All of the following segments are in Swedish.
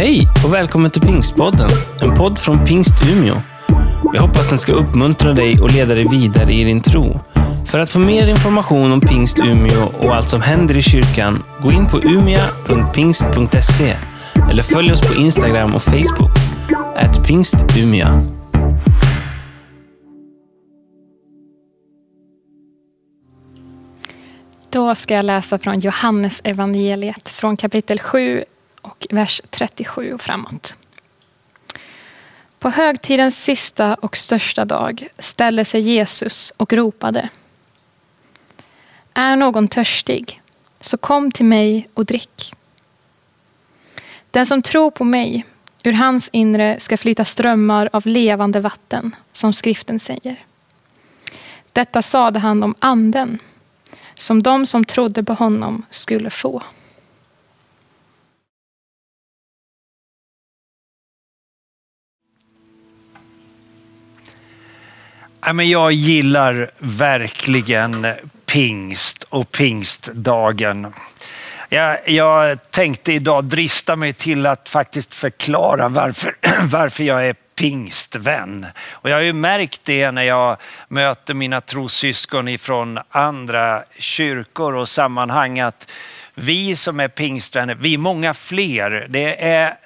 Hej och välkommen till Pingstpodden, en podd från Pingst Umeå. Jag hoppas den ska uppmuntra dig och leda dig vidare i din tro. För att få mer information om Pingst Umeå och allt som händer i kyrkan, gå in på umia.pingst.se eller följ oss på Instagram och Facebook, at pingstumia. Då ska jag läsa från Johannes evangeliet från kapitel 7 och vers 37 och framåt. På högtidens sista och största dag ställde sig Jesus och ropade. Är någon törstig, så kom till mig och drick. Den som tror på mig, ur hans inre ska flyta strömmar av levande vatten, som skriften säger. Detta sade han om anden, som de som trodde på honom skulle få. Jag gillar verkligen pingst och pingstdagen. Jag, jag tänkte idag drista mig till att faktiskt förklara varför, varför jag är pingstvän. Och jag har ju märkt det när jag möter mina trossyskon ifrån andra kyrkor och sammanhang att vi som är pingstvänner, vi är många fler. Det är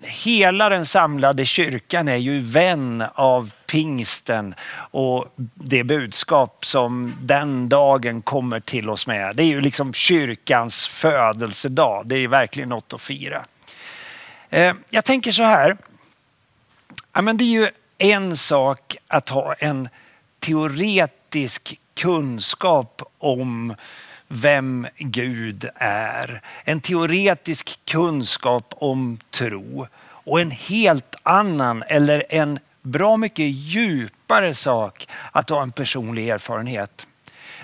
hela den samlade kyrkan är ju vän av pingsten och det budskap som den dagen kommer till oss med. Det är ju liksom kyrkans födelsedag. Det är verkligen något att fira. Eh, jag tänker så här. det är ju en sak att ha en teoretisk kunskap om vem Gud är. En teoretisk kunskap om tro och en helt annan eller en bra mycket djupare sak att ha en personlig erfarenhet.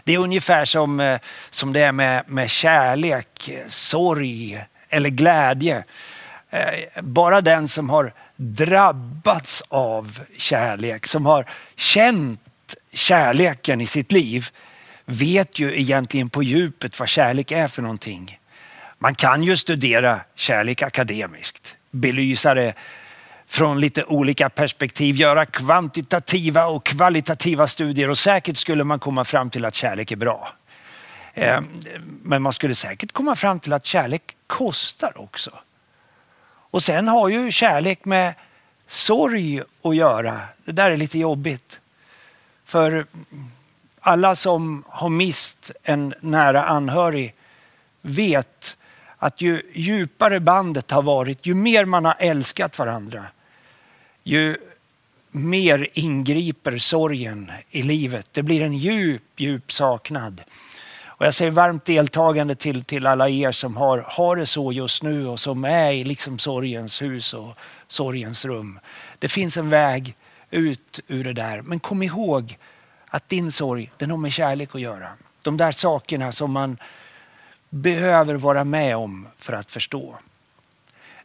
Det är ungefär som, eh, som det är med, med kärlek, sorg eller glädje. Eh, bara den som har drabbats av kärlek, som har känt kärleken i sitt liv vet ju egentligen på djupet vad kärlek är för någonting. Man kan ju studera kärlek akademiskt, belysa det från lite olika perspektiv, göra kvantitativa och kvalitativa studier och säkert skulle man komma fram till att kärlek är bra. Eh, men man skulle säkert komma fram till att kärlek kostar också. Och sen har ju kärlek med sorg att göra. Det där är lite jobbigt. För alla som har mist en nära anhörig vet att ju djupare bandet har varit, ju mer man har älskat varandra, ju mer ingriper sorgen i livet. Det blir en djup, djup saknad. Och jag säger varmt deltagande till, till alla er som har, har det så just nu och som är i liksom sorgens hus och sorgens rum. Det finns en väg ut ur det där. Men kom ihåg att din sorg, den har med kärlek att göra. De där sakerna som man behöver vara med om för att förstå.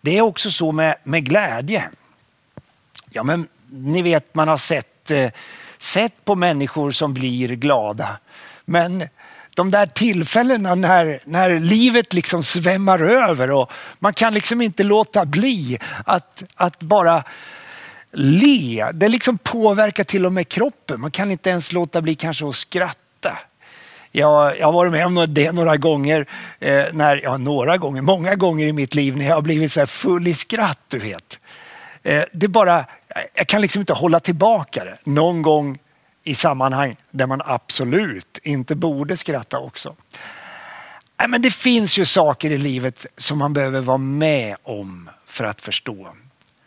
Det är också så med, med glädje. Ja, men ni vet, man har sett, eh, sett på människor som blir glada. Men de där tillfällena när, när livet liksom svämmar över och man kan liksom inte låta bli att, att bara le. Det liksom påverkar till och med kroppen. Man kan inte ens låta bli kanske att skratta. Jag, jag har varit med om det några gånger, eh, när, ja, några gånger, många gånger i mitt liv när jag har blivit så full i skratt. Du vet. Eh, det bara, jag kan liksom inte hålla tillbaka det. Någon gång i sammanhang där man absolut inte borde skratta också. Men det finns ju saker i livet som man behöver vara med om för att förstå.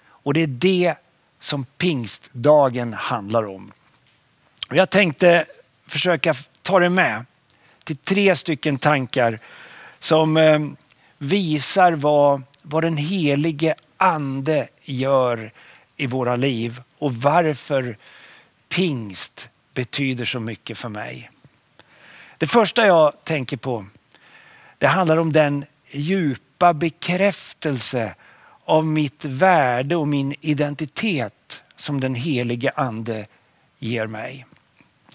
Och det är det som pingstdagen handlar om. Och jag tänkte försöka ta det med till tre stycken tankar som eh, visar vad, vad den helige ande gör i våra liv och varför pingst betyder så mycket för mig. Det första jag tänker på det handlar om den djupa bekräftelse av mitt värde och min identitet som den helige ande ger mig.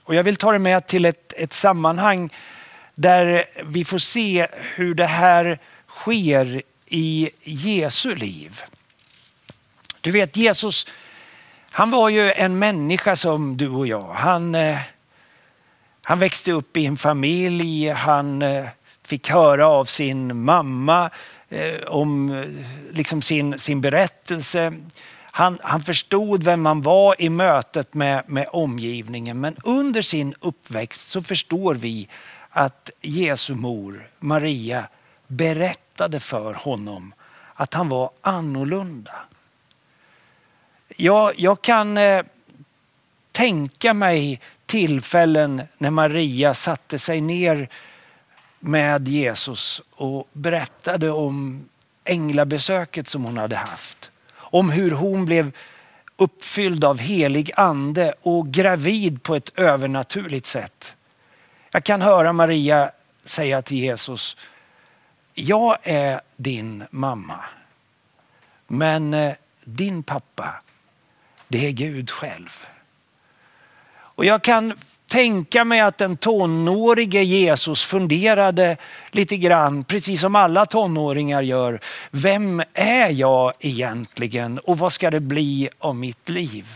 Och jag vill ta det med till ett, ett sammanhang där vi får se hur det här sker i Jesu liv. Du vet Jesus, han var ju en människa som du och jag. Han, eh, han växte upp i en familj, han eh, fick höra av sin mamma eh, om liksom sin, sin berättelse. Han, han förstod vem man var i mötet med, med omgivningen. Men under sin uppväxt så förstår vi att Jesu mor Maria berättade för honom att han var annorlunda. Jag, jag kan eh, tänka mig tillfällen när Maria satte sig ner med Jesus och berättade om änglabesöket som hon hade haft. Om hur hon blev uppfylld av helig ande och gravid på ett övernaturligt sätt. Jag kan höra Maria säga till Jesus, jag är din mamma. Men eh, din pappa, det är Gud själv. Och jag kan tänka mig att den tonårige Jesus funderade lite grann, precis som alla tonåringar gör. Vem är jag egentligen och vad ska det bli av mitt liv?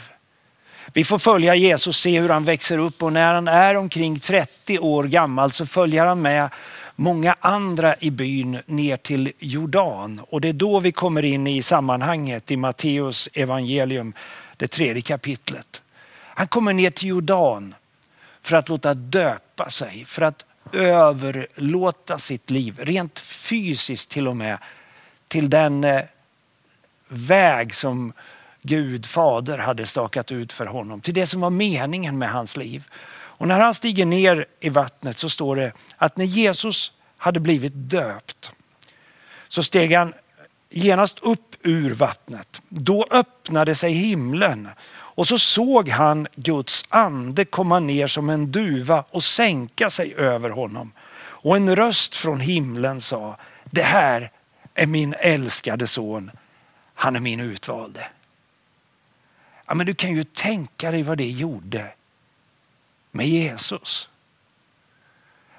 Vi får följa Jesus, se hur han växer upp och när han är omkring 30 år gammal så följer han med många andra i byn ner till Jordan. Och det är då vi kommer in i sammanhanget i Matteus evangelium, det tredje kapitlet. Han kommer ner till Jordan för att låta döpa sig, för att överlåta sitt liv, rent fysiskt till och med, till den eh, väg som Gud fader hade stakat ut för honom, till det som var meningen med hans liv. Och när han stiger ner i vattnet så står det att när Jesus hade blivit döpt så steg han genast upp ur vattnet. Då öppnade sig himlen och så såg han Guds ande komma ner som en duva och sänka sig över honom. Och en röst från himlen sa, det här är min älskade son, han är min utvalde. Ja, men du kan ju tänka dig vad det gjorde med Jesus.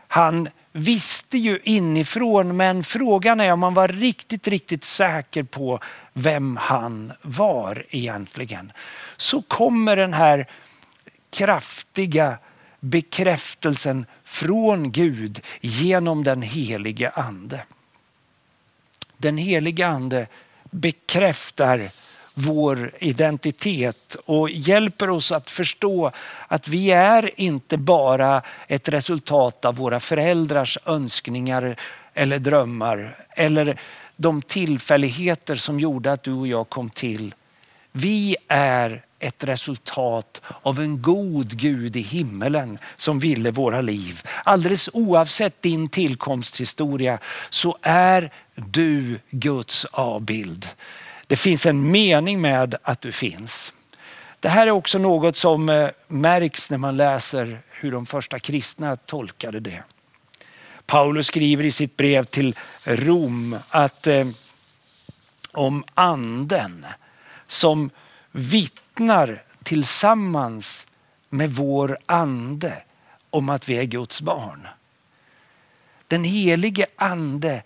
Han visste ju inifrån men frågan är om man var riktigt, riktigt säker på vem han var egentligen. Så kommer den här kraftiga bekräftelsen från Gud genom den helige ande. Den helige ande bekräftar vår identitet och hjälper oss att förstå att vi är inte bara ett resultat av våra föräldrars önskningar eller drömmar eller de tillfälligheter som gjorde att du och jag kom till. Vi är ett resultat av en god Gud i himmelen som ville våra liv. Alldeles oavsett din tillkomsthistoria så är du Guds avbild. Det finns en mening med att du finns. Det här är också något som eh, märks när man läser hur de första kristna tolkade det. Paulus skriver i sitt brev till Rom att eh, om anden som vittnar tillsammans med vår ande om att vi är Guds barn. Den helige ande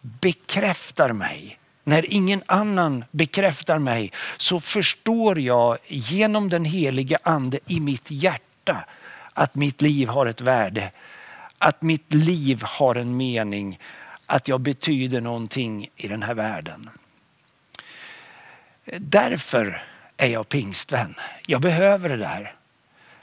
bekräftar mig när ingen annan bekräftar mig så förstår jag genom den helige ande i mitt hjärta att mitt liv har ett värde. Att mitt liv har en mening. Att jag betyder någonting i den här världen. Därför är jag pingstvän. Jag behöver det där.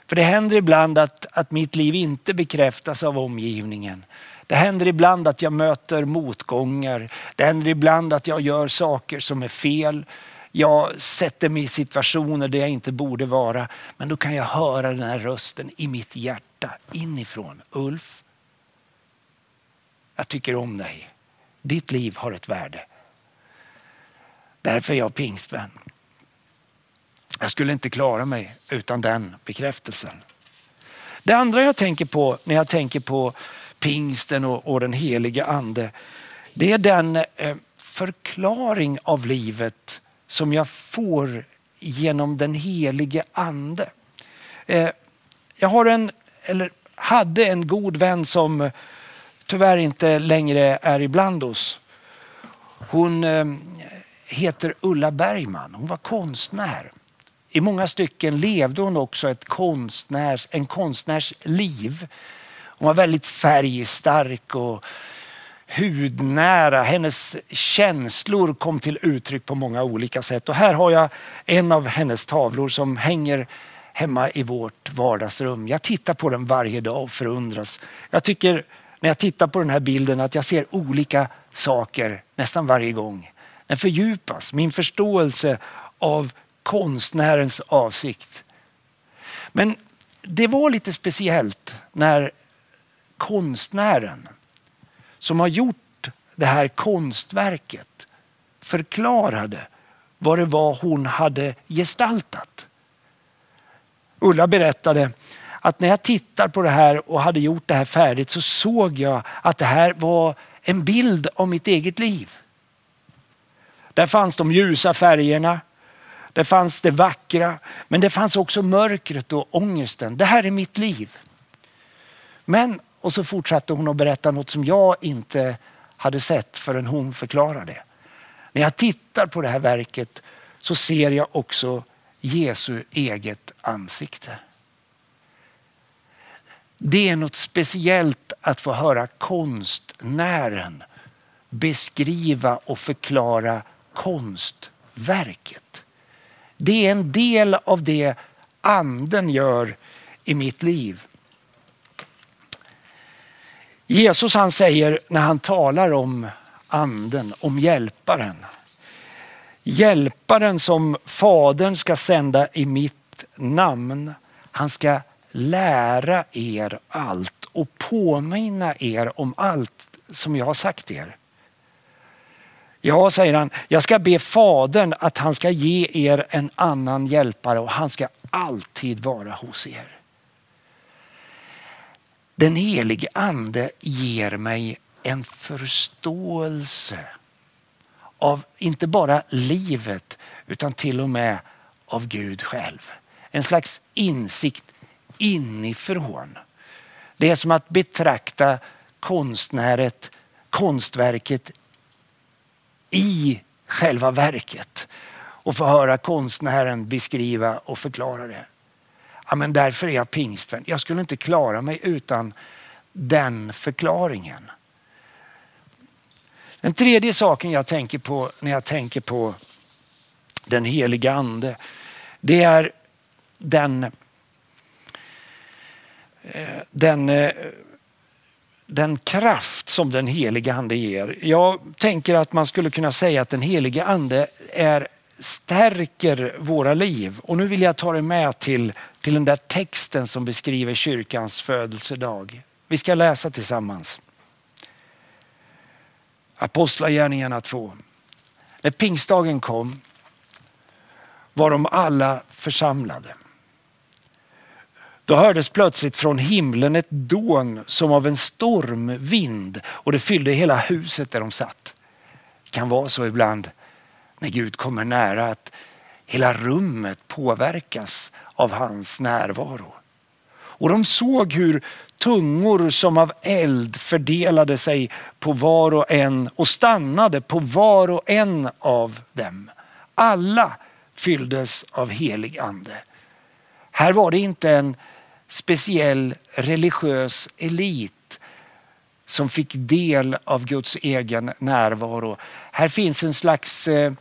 För det händer ibland att, att mitt liv inte bekräftas av omgivningen. Det händer ibland att jag möter motgångar. Det händer ibland att jag gör saker som är fel. Jag sätter mig i situationer där jag inte borde vara. Men då kan jag höra den här rösten i mitt hjärta inifrån. Ulf, jag tycker om dig. Ditt liv har ett värde. Därför är jag pingstvän. Jag skulle inte klara mig utan den bekräftelsen. Det andra jag tänker på när jag tänker på pingsten och, och den helige ande. Det är den eh, förklaring av livet som jag får genom den helige ande. Eh, jag har en, eller hade en god vän som eh, tyvärr inte längre är ibland oss. Hon eh, heter Ulla Bergman. Hon var konstnär. I många stycken levde hon också ett konstnärs, en konstnärs liv. Hon var väldigt färgstark och hudnära. Hennes känslor kom till uttryck på många olika sätt. Och här har jag en av hennes tavlor som hänger hemma i vårt vardagsrum. Jag tittar på den varje dag och förundras. Jag tycker när jag tittar på den här bilden att jag ser olika saker nästan varje gång. Den fördjupas, min förståelse av konstnärens avsikt. Men det var lite speciellt när konstnären som har gjort det här konstverket förklarade vad det var hon hade gestaltat. Ulla berättade att när jag tittar på det här och hade gjort det här färdigt så såg jag att det här var en bild av mitt eget liv. Där fanns de ljusa färgerna, där fanns det vackra, men det fanns också mörkret och ångesten. Det här är mitt liv. Men, och så fortsatte hon att berätta något som jag inte hade sett förrän hon förklarade. När jag tittar på det här verket så ser jag också Jesu eget ansikte. Det är något speciellt att få höra konstnären beskriva och förklara konstverket. Det är en del av det anden gör i mitt liv. Jesus han säger när han talar om anden, om hjälparen. Hjälparen som fadern ska sända i mitt namn. Han ska lära er allt och påminna er om allt som jag har sagt er. Ja, säger han, jag ska be fadern att han ska ge er en annan hjälpare och han ska alltid vara hos er. Den helige ande ger mig en förståelse av inte bara livet utan till och med av Gud själv. En slags insikt inifrån. Det är som att betrakta konstnäret, konstverket i själva verket och få höra konstnären beskriva och förklara det. Ja, men därför är jag pingstvän. Jag skulle inte klara mig utan den förklaringen. Den tredje saken jag tänker på när jag tänker på den heliga ande, det är den, eh, den eh, den kraft som den heliga ande ger. Jag tänker att man skulle kunna säga att den heliga ande är, stärker våra liv. Och nu vill jag ta dig med till, till den där texten som beskriver kyrkans födelsedag. Vi ska läsa tillsammans. Apostlagärningarna 2. När pingstdagen kom var de alla församlade. Då hördes plötsligt från himlen ett dån som av en stormvind och det fyllde hela huset där de satt. Det kan vara så ibland när Gud kommer nära att hela rummet påverkas av hans närvaro. Och de såg hur tungor som av eld fördelade sig på var och en och stannade på var och en av dem. Alla fylldes av helig ande. Här var det inte en speciell religiös elit som fick del av Guds egen närvaro. Här finns en slags eh,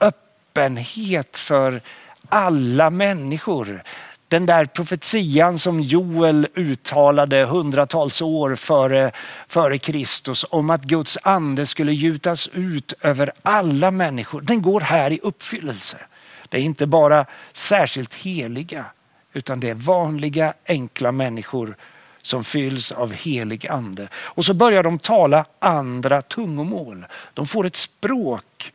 öppenhet för alla människor. Den där profetian som Joel uttalade hundratals år före, före Kristus om att Guds ande skulle gjutas ut över alla människor. Den går här i uppfyllelse. Det är inte bara särskilt heliga utan det är vanliga enkla människor som fylls av helig ande. Och så börjar de tala andra tungomål. De får ett språk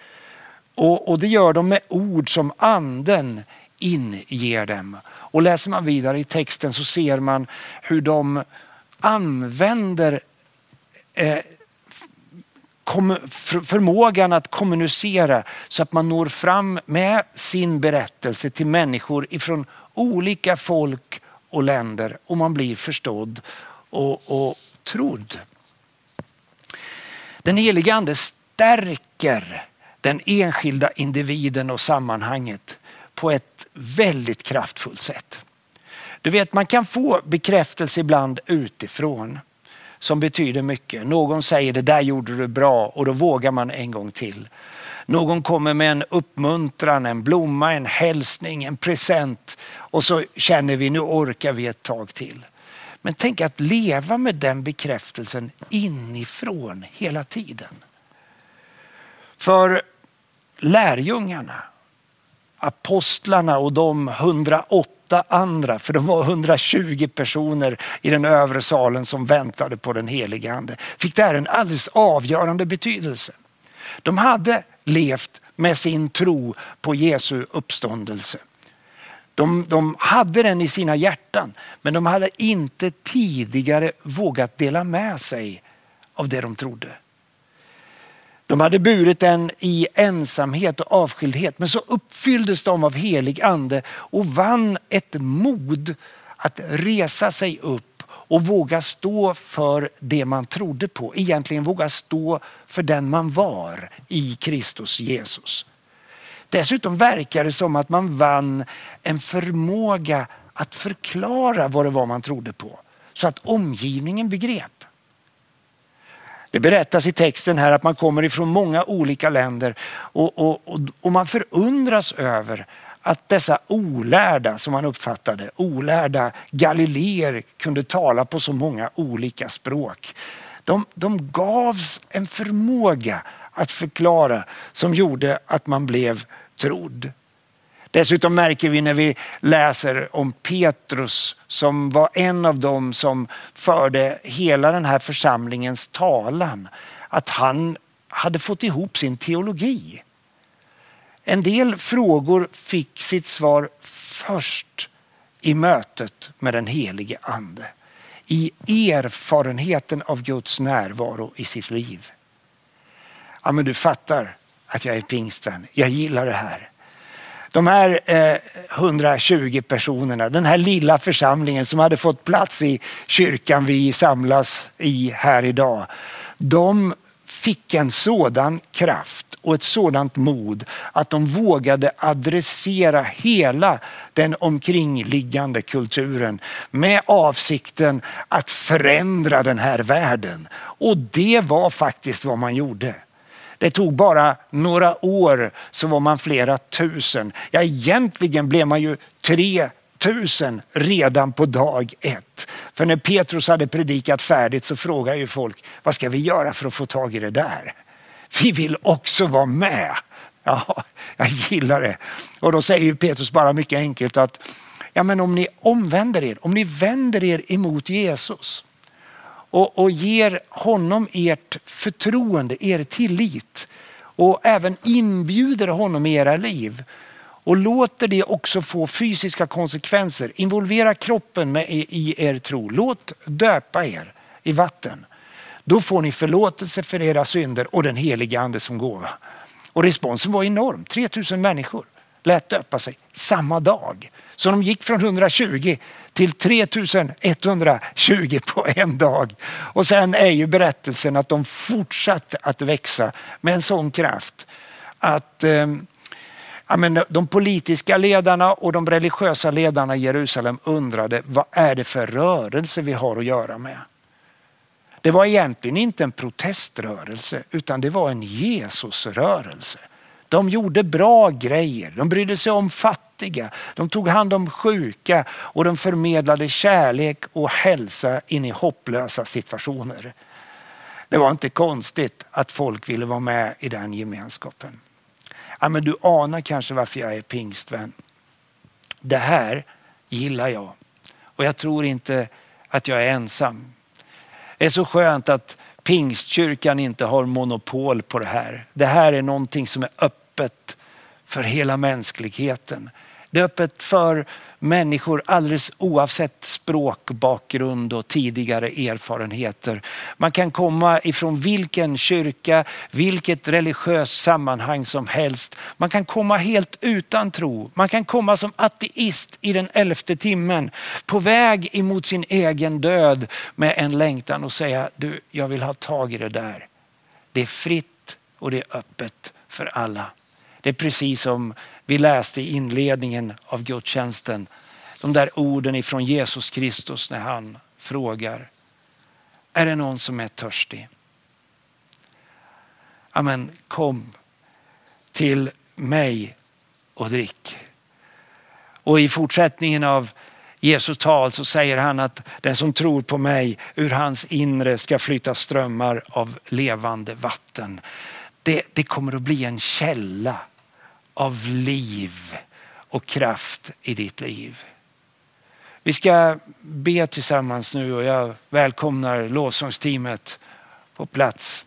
och, och det gör de med ord som anden inger dem. Och läser man vidare i texten så ser man hur de använder eh, förmågan att kommunicera så att man når fram med sin berättelse till människor ifrån olika folk och länder och man blir förstådd och, och trodd. Den helige ande stärker den enskilda individen och sammanhanget på ett väldigt kraftfullt sätt. Du vet, man kan få bekräftelse ibland utifrån som betyder mycket. Någon säger det där gjorde du bra och då vågar man en gång till. Någon kommer med en uppmuntran, en blomma, en hälsning, en present och så känner vi nu orkar vi ett tag till. Men tänk att leva med den bekräftelsen inifrån hela tiden. För lärjungarna, apostlarna och de 108 andra, för de var 120 personer i den övre salen som väntade på den helige ande, fick det här en alldeles avgörande betydelse. De hade levt med sin tro på Jesu uppståndelse. De, de, hade den i sina hjärtan men de hade inte tidigare vågat dela med sig av det de trodde. De hade burit den i ensamhet och avskildhet men så uppfylldes de av helig ande och vann ett mod att resa sig upp och våga stå för det man trodde på. Egentligen våga stå för den man var i Kristus Jesus. Dessutom verkar det som att man vann en förmåga att förklara vad det var man trodde på så att omgivningen begrep. Det berättas i texten här att man kommer ifrån många olika länder och, och, och, och man förundras över att dessa olärda, som man uppfattade, olärda galileer kunde tala på så många olika språk. De, de gavs en förmåga att förklara som gjorde att man blev trodd. Dessutom märker vi när vi läser om Petrus som var en av dem som förde hela den här församlingens talan. Att han hade fått ihop sin teologi. En del frågor fick sitt svar först i mötet med den helige ande. I erfarenheten av Guds närvaro i sitt liv. Ja men du fattar att jag är pingstvän. Jag gillar det här. De här eh, 120 personerna, den här lilla församlingen som hade fått plats i kyrkan vi samlas i här idag. De fick en sådan kraft och ett sådant mod att de vågade adressera hela den omkringliggande kulturen med avsikten att förändra den här världen. Och det var faktiskt vad man gjorde. Det tog bara några år så var man flera tusen. Ja, egentligen blev man ju tre tusen redan på dag ett. För när Petrus hade predikat färdigt så frågade ju folk, vad ska vi göra för att få tag i det där? Vi vill också vara med. Ja, jag gillar det. Och då säger Petrus bara mycket enkelt att ja, men om ni omvänder er, om ni vänder er emot Jesus och, och ger honom ert förtroende, er tillit och även inbjuder honom i era liv och låter det också få fysiska konsekvenser. Involvera kroppen med, i, i er tro. Låt döpa er i vatten. Då får ni förlåtelse för era synder och den heliga ande som gåva. Och responsen var enorm. 3000 människor lät döpa sig samma dag. Så de gick från 120 till 3120 på en dag. Och sen är ju berättelsen att de fortsatte att växa med en sån kraft att eh, men, de politiska ledarna och de religiösa ledarna i Jerusalem undrade vad är det för rörelse vi har att göra med. Det var egentligen inte en proteströrelse utan det var en Jesusrörelse. De gjorde bra grejer, de brydde sig om fattiga, de tog hand om sjuka och de förmedlade kärlek och hälsa in i hopplösa situationer. Det var inte konstigt att folk ville vara med i den gemenskapen. Ja, men du anar kanske varför jag är pingstvän. Det här gillar jag och jag tror inte att jag är ensam. Det är så skönt att pingstkyrkan inte har monopol på det här. Det här är någonting som är öppet öppet för hela mänskligheten. Det är öppet för människor alldeles oavsett språkbakgrund och tidigare erfarenheter. Man kan komma ifrån vilken kyrka, vilket religiöst sammanhang som helst. Man kan komma helt utan tro. Man kan komma som ateist i den elfte timmen på väg emot sin egen död med en längtan och säga du, jag vill ha tag i det där. Det är fritt och det är öppet för alla. Det är precis som vi läste i inledningen av gudstjänsten. De där orden ifrån Jesus Kristus när han frågar. Är det någon som är törstig? Amen, kom till mig och drick. Och i fortsättningen av Jesu tal så säger han att den som tror på mig, ur hans inre ska flytta strömmar av levande vatten. Det, det kommer att bli en källa av liv och kraft i ditt liv. Vi ska be tillsammans nu och jag välkomnar lovsångsteamet på plats.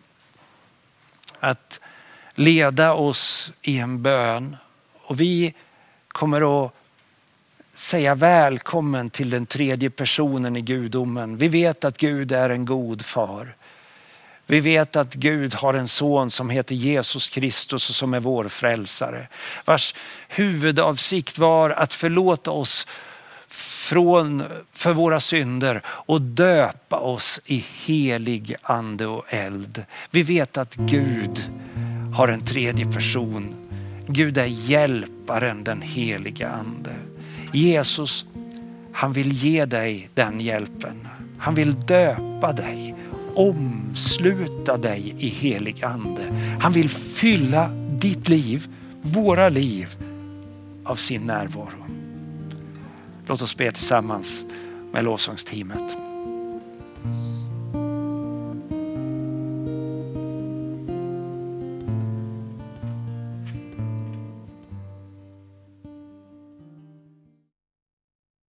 Att leda oss i en bön och vi kommer att säga välkommen till den tredje personen i gudomen. Vi vet att Gud är en god far. Vi vet att Gud har en son som heter Jesus Kristus och som är vår frälsare. Vars huvudavsikt var att förlåta oss från, för våra synder och döpa oss i helig ande och eld. Vi vet att Gud har en tredje person. Gud är hjälparen, den heliga ande. Jesus, han vill ge dig den hjälpen. Han vill döpa dig, omsluta dig i helig ande. Han vill fylla ditt liv, våra liv av sin närvaro. Låt oss be tillsammans med lovsångsteamet.